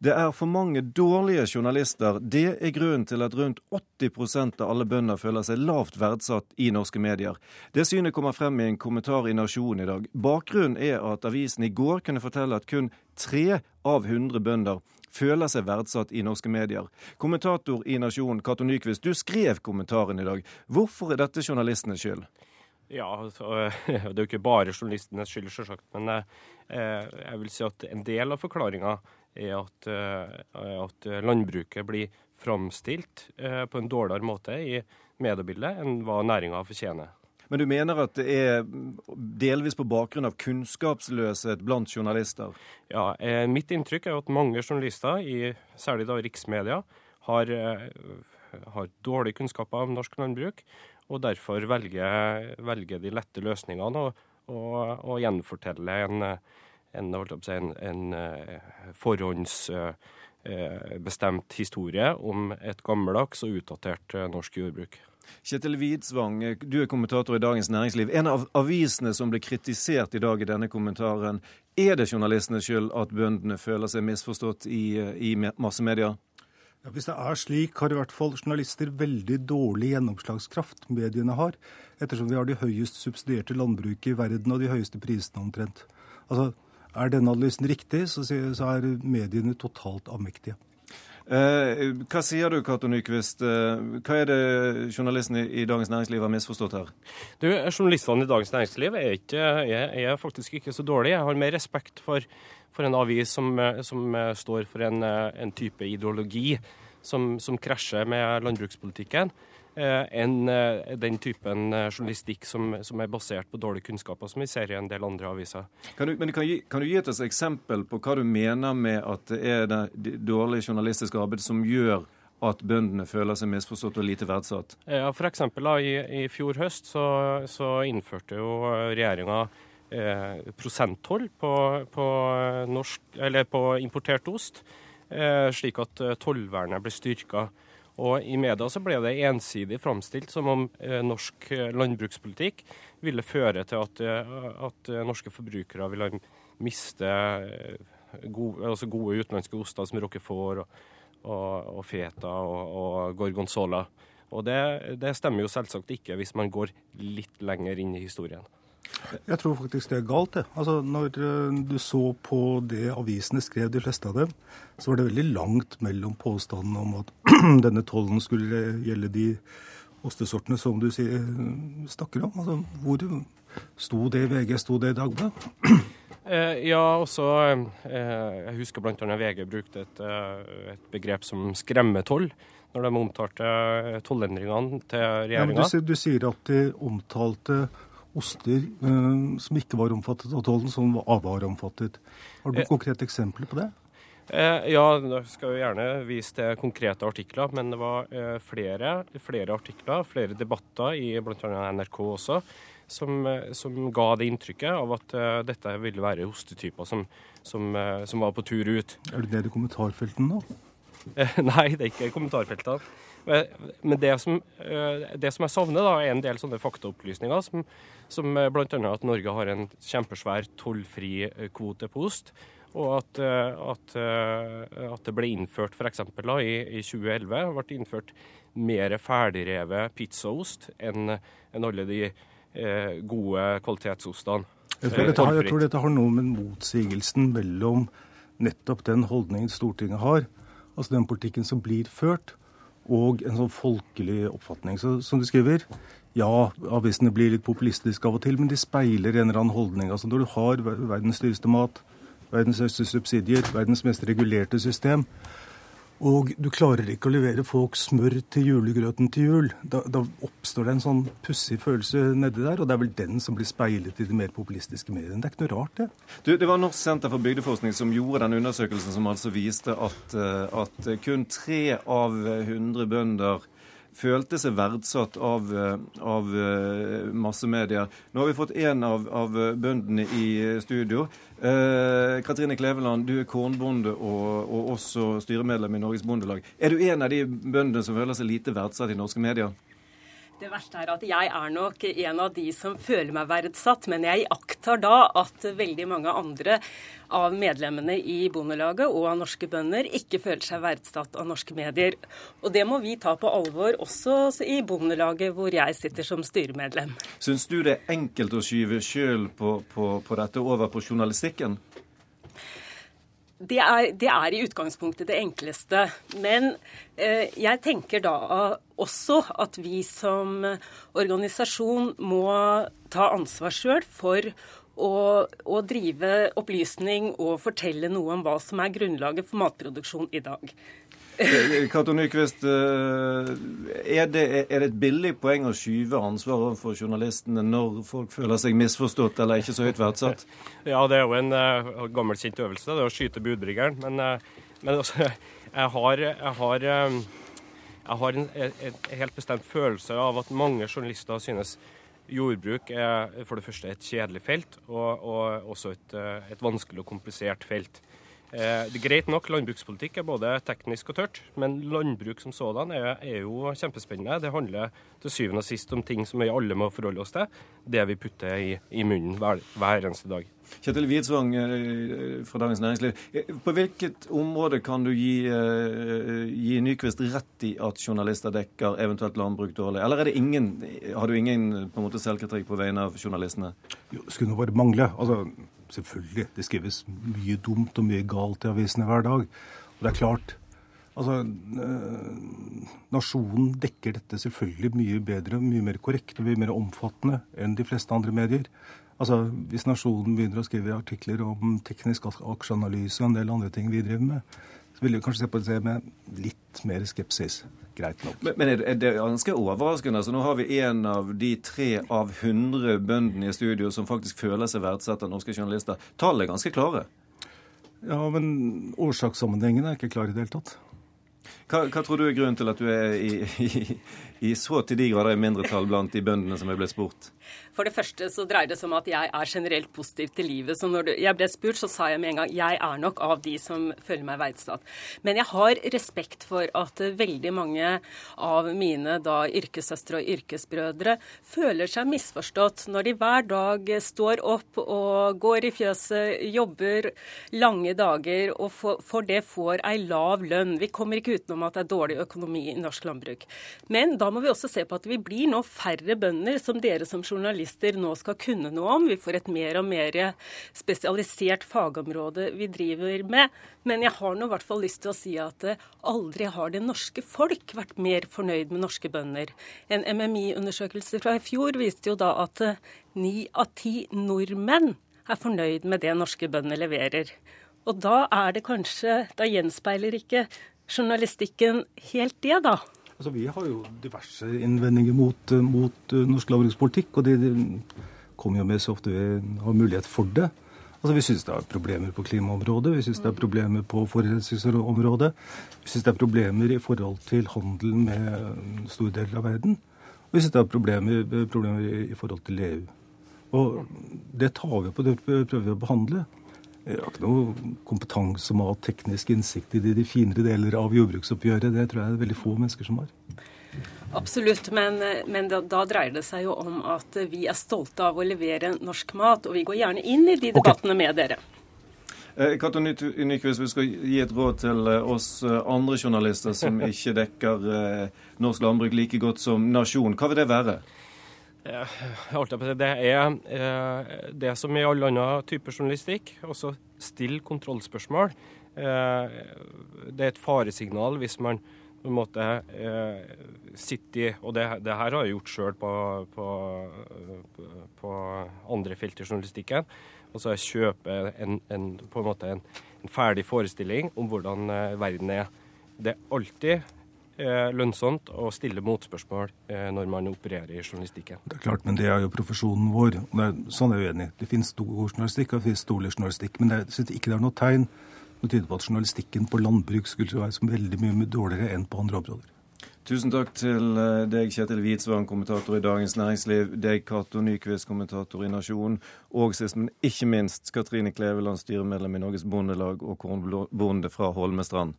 Det er for mange dårlige journalister. Det er grunnen til at rundt 80% av alle bønder føler seg lavt verdsatt i norske medier. Det synet kommer frem i en kommentar i Nasjonen i dag. Bakgrunnen er at avisen i går kunne fortelle at kun tre av 100 bønder føler seg verdsatt i norske medier. Kommentator i Nasjonen, Cato Nyquist, du skrev kommentaren i dag. Hvorfor er dette journalistenes skyld? Ja, altså, Det er jo ikke bare journalistenes skyld, selvsagt. Men eh, jeg vil si at en del av forklaringa er at, eh, at, landbruket blir framstilt eh, på en dårligere måte i mediebildet enn hva næringa fortjener. Men du mener at det er delvis på bakgrunn av kunnskapsløshet blant journalister? Ja, eh, mitt inntrykk er at mange journalister, i, særlig da riksmedia, har, har dårlige kunnskaper om norsk landbruk, og derfor velger, velger de lette løsningene og, og, og gjenforteller en, en, en, en eh, forhåndsbestemt historie om et gammeldags og utdatert norsk jordbruk. Kjetil Widsvang, du er kommentator i Dagens Næringsliv. En av avisene som ble kritisert i dag i denne kommentaren. Er det journalistenes skyld at bøndene føler seg misforstått i, i massemedia? Ja, hvis det er slik, har i hvert fall journalister veldig dårlig gjennomslagskraft mediene har, ettersom vi har de høyest subsidierte landbruket i verden og de høyeste prisene omtrent. Altså, Er denne analysen riktig, så er mediene totalt avmektige. Eh, hva sier du, Cato Nyquist? Eh, hva er det journalistene i Dagens Næringsliv har misforstått her? Du, Journalistene i Dagens Næringsliv er, ikke, er, er faktisk ikke så dårlige. Jeg har mer respekt for, for en avis som, som, står for en, en type ideologi som, som krasjer med landbrukspolitikken. Eh, enn eh, den typen eh, journalistikk som, som, er basert på dårlige kunnskaper, som vi ser i en del andre aviser. Kan du, men kan, kan du gi et eksempel på hva du mener med at det er det dårlige journalistiske arbeidet som gjør at bøndene føler seg misforstått og lite verdsatt? Ja, for eksempel, da, i, i, fjor høst så, så innførte jo regjeringa eh, prosenttoll på, på, norsk, på, importert ost, slik at tollvernet ble styrka. Og I media så ble det ensidig framstilt som om eh, norsk eh, landbrukspolitikk ville føre til at, eh, at eh, norske forbrukere ville miste gode, altså gode utenlandske oster som roquefort og, og, og feta og, og gorgonzola. Og det, det stemmer jo selvsagt ikke hvis man går litt lenger inn i historien. Jeg tror faktisk det er galt. det. Altså, Når eh, du så på det avisene skrev, de fleste av dem, så var det veldig langt mellom påstanden om at denne tollen skulle gjelde de ostesortene som du sier, snakker om. Altså, Hvor sto det i VG, sto det i Dagbladet? Eh, ja, også eh, Jeg husker bl.a. VG brukte et, eh, et, begrep som skremmetoll når de omtalte eh, tollendringene til regjeringa. Ja, du, du, sier at de omtalte oster eh, som ikke var omfattet av tollen, som var omfattet. Har du eh, konkret eksempel på det? Eh, ja, jeg skal jo gjerne vise til konkrete artikler, men det var eh, flere, flere, artikler, flere debatter i bl.a. NRK også, som, eh, som, ga det inntrykket av at eh, dette ville være ostetyper som, som, som, var på tur ut. Er du nede i kommentarfeltene nå? Nei, det er ikke kommentarfeltene. Men det som, det som jeg savner, da, er en del sånne faktaopplysninger som, som bl.a. at Norge har en kjempesvær tollfri eh, kvote på ost. Og at, eh, at, eh, at det ble innført f.eks. i, i 2011 ble innført mer ferdigrevet pizzaost enn enn alle de eh, gode kvalitetsostene. Jeg tror, dette jeg tror dette har noe med motsigelsen mellom nettopp den holdningen Stortinget har, altså den politikken som blir ført, og en sånn folkelig oppfatning. Så, som du skriver, ja, avisene blir litt populistiske av og til, men de speiler en eller annen holdning. Altså Når du har verdens dyreste mat, verdens høyeste subsidier, verdens mest regulerte system, og du klarer ikke å levere folk smør til julegrøten til jul, da, da oppstår det en sånn pussig følelse nedi der, og det er vel den som blir speilet i de mer populistiske mediene. Det er ikke noe rart, det. Du, det var Norsk senter for bygdeforskning som gjorde den undersøkelsen som altså viste at, eh, at kun tre av hundre bønder følte seg verdsatt av, eh, av massemedier. Nå har vi fått en av, av bøndene i studio. Eh, Katrine Kleveland, du er kornbonde og, og, også styremedlem i Norges Bondelag. Er du en av de bøndene som føler seg lite verdsatt i norske medier? Det verste er at jeg er nok en av de som føler meg verdsatt, men jeg iakttar da at veldig mange andre av medlemmene i Bondelaget og av norske bønder ikke føler seg verdsatt av norske medier. Og det må vi ta på alvor, også i Bondelaget, hvor jeg sitter som styremedlem. Syns du det er enkelt å skyve sjøl på, på, på dette over på journalistikken? Det er, det er, i utgangspunktet det enkleste. Men eh, jeg tenker da også at vi som organisasjon må ta ansvar sjøl for å, å, drive opplysning og fortelle noe om hva som er grunnlaget for matproduksjon i dag. Eh, Cato Nyquist, eh, er det, er det et billig poeng å skyve ansvaret for journalistene når folk føler seg misforstått eller ikke så høyt verdsatt? Ja, det er jo en uh, gammel kjent øvelse, det å skyte budbringeren. Men, uh, men også, jeg har, jeg har, um, jeg har en, en, helt bestemt følelse av at mange journalister synes jordbruk er for det første et kjedelig felt, og, og også et, et vanskelig og komplisert felt. Eh, det er Greit nok, landbrukspolitikk er både teknisk og tørt, men landbruk som sådan er, er, jo kjempespennende. Det handler til syvende og sist om ting som vi alle må forholde oss til. Det vi putter i, i munnen hver, hver, eneste dag. Kjetil Widsvang eh, fra Dagens Næringsliv. Eh, på hvilket område kan du gi, gi Nyquist rett i at journalister dekker eventuelt landbruk dårlig? Eller er det ingen, har du ingen på en måte selvkritikk på vegne av journalistene? Jo, skulle nå bare mangle. Altså, selvfølgelig. Det skrives mye dumt og mye galt i avisene hver dag. Og det er klart Altså, øh, Nasjonen dekker dette selvfølgelig mye bedre, mye mer korrekt og mye mer omfattende enn de fleste andre medier. Altså, Hvis Nasjonen begynner å skrive artikler om teknisk aksjeanalyse og en del andre ting vi driver med, så vil vi kanskje se på det med litt mer skepsis greit nok. Men, men er det ganske overraskende? Altså, nå har vi en av de tre av hundre bøndene i studio som faktisk føler seg verdsatt av norske journalister. Tallene er ganske klare? Ja, men årsakssammenhengen er ikke klar i det hele tatt. Hva, hva, tror du er grunnen til at du er i, i, i så til de grader i mindretall blant de bøndene som er blitt spurt? For det første så dreier det seg om at jeg er generelt positiv til livet. Så når jeg ble spurt, så sa jeg med en gang jeg er nok av de som føler meg verdsatt. Men jeg har respekt for at veldig mange av mine da yrkessøstre og yrkesbrødre føler seg misforstått når de hver dag står opp og går i fjøset, jobber lange dager og for, for det får ei lav lønn. Vi kommer ikke utenom at det er dårlig økonomi i norsk landbruk. Men da må vi også se på at vi blir nå færre bønder som dere som journalister nå skal kunne noe om. Vi får et mer og mer spesialisert fagområde vi driver med. Men jeg har nå i hvert fall lyst til å si at eh, aldri har det norske folk vært mer fornøyd med norske bønder. En MMI-undersøkelse fra i fjor viste jo da at eh, ni av ti nordmenn er fornøyd med det norske bønder leverer. Og da er det kanskje Da gjenspeiler ikke journalistikken helt det, da. Altså, vi har jo diverse innvendinger mot, eh, mot uh, norsk landbrukspolitikk, og de, de kommer jo med så ofte vi har mulighet for det. Altså, Vi syns det er problemer på klimaområdet, vi syns det er problemer på forurensningsområdet. Vi syns det er problemer i forhold til handel med store deler av verden. Og vi syns det er problemer, problemer i forhold til EU. Og det tar vi på, det prøver vi å behandle. Jeg har ikke noe kompetanse om å ha teknisk innsikt i de, de finere deler av jordbruksoppgjøret. Det tror jeg det er veldig få mennesker som har. Absolutt, men, men da, da, dreier det seg jo om at vi er stolte av å levere norsk mat. Og vi går gjerne inn i de debattene okay. med dere. Eh, Kato Nyquist, vi skal gi et råd til eh, oss eh, andre journalister som ikke dekker norsk landbruk like godt som nasjon. Hva vil det være? Det er eh, det som i all annen type journalistikk, også still kontrollspørsmål. Eh, det er et faresignal hvis man på en måte eh, sitter i Og det, det, her har jeg gjort sjøl på, på, på, andre felt i journalistikken. Altså jeg kjøper en, en, på en måte en, en ferdig forestilling om hvordan verden er. Det er alltid Eh, lønnsomt å stille motspørsmål eh, når man opererer i journalistikken. Det er klart, men det er jo profesjonen vår. og er, Sånn er jeg uenig. Det finnes stor journalistikk og det finnes dårlig journalistikk. Men jeg syns ikke det er noe tegn som tyder på at journalistikken på landbruk skulle være så veldig mye dårligere enn på andre områder. Tusen takk til eh, deg, Kjetil Hvitsvang, kommentator i Dagens Næringsliv, deg, Cato Nyquist, kommentator i Nasjonen, og sist, men ikke minst, Katrine Kleveland, styremedlem i Norges Bondelag og kornbonde fra Holmestrand.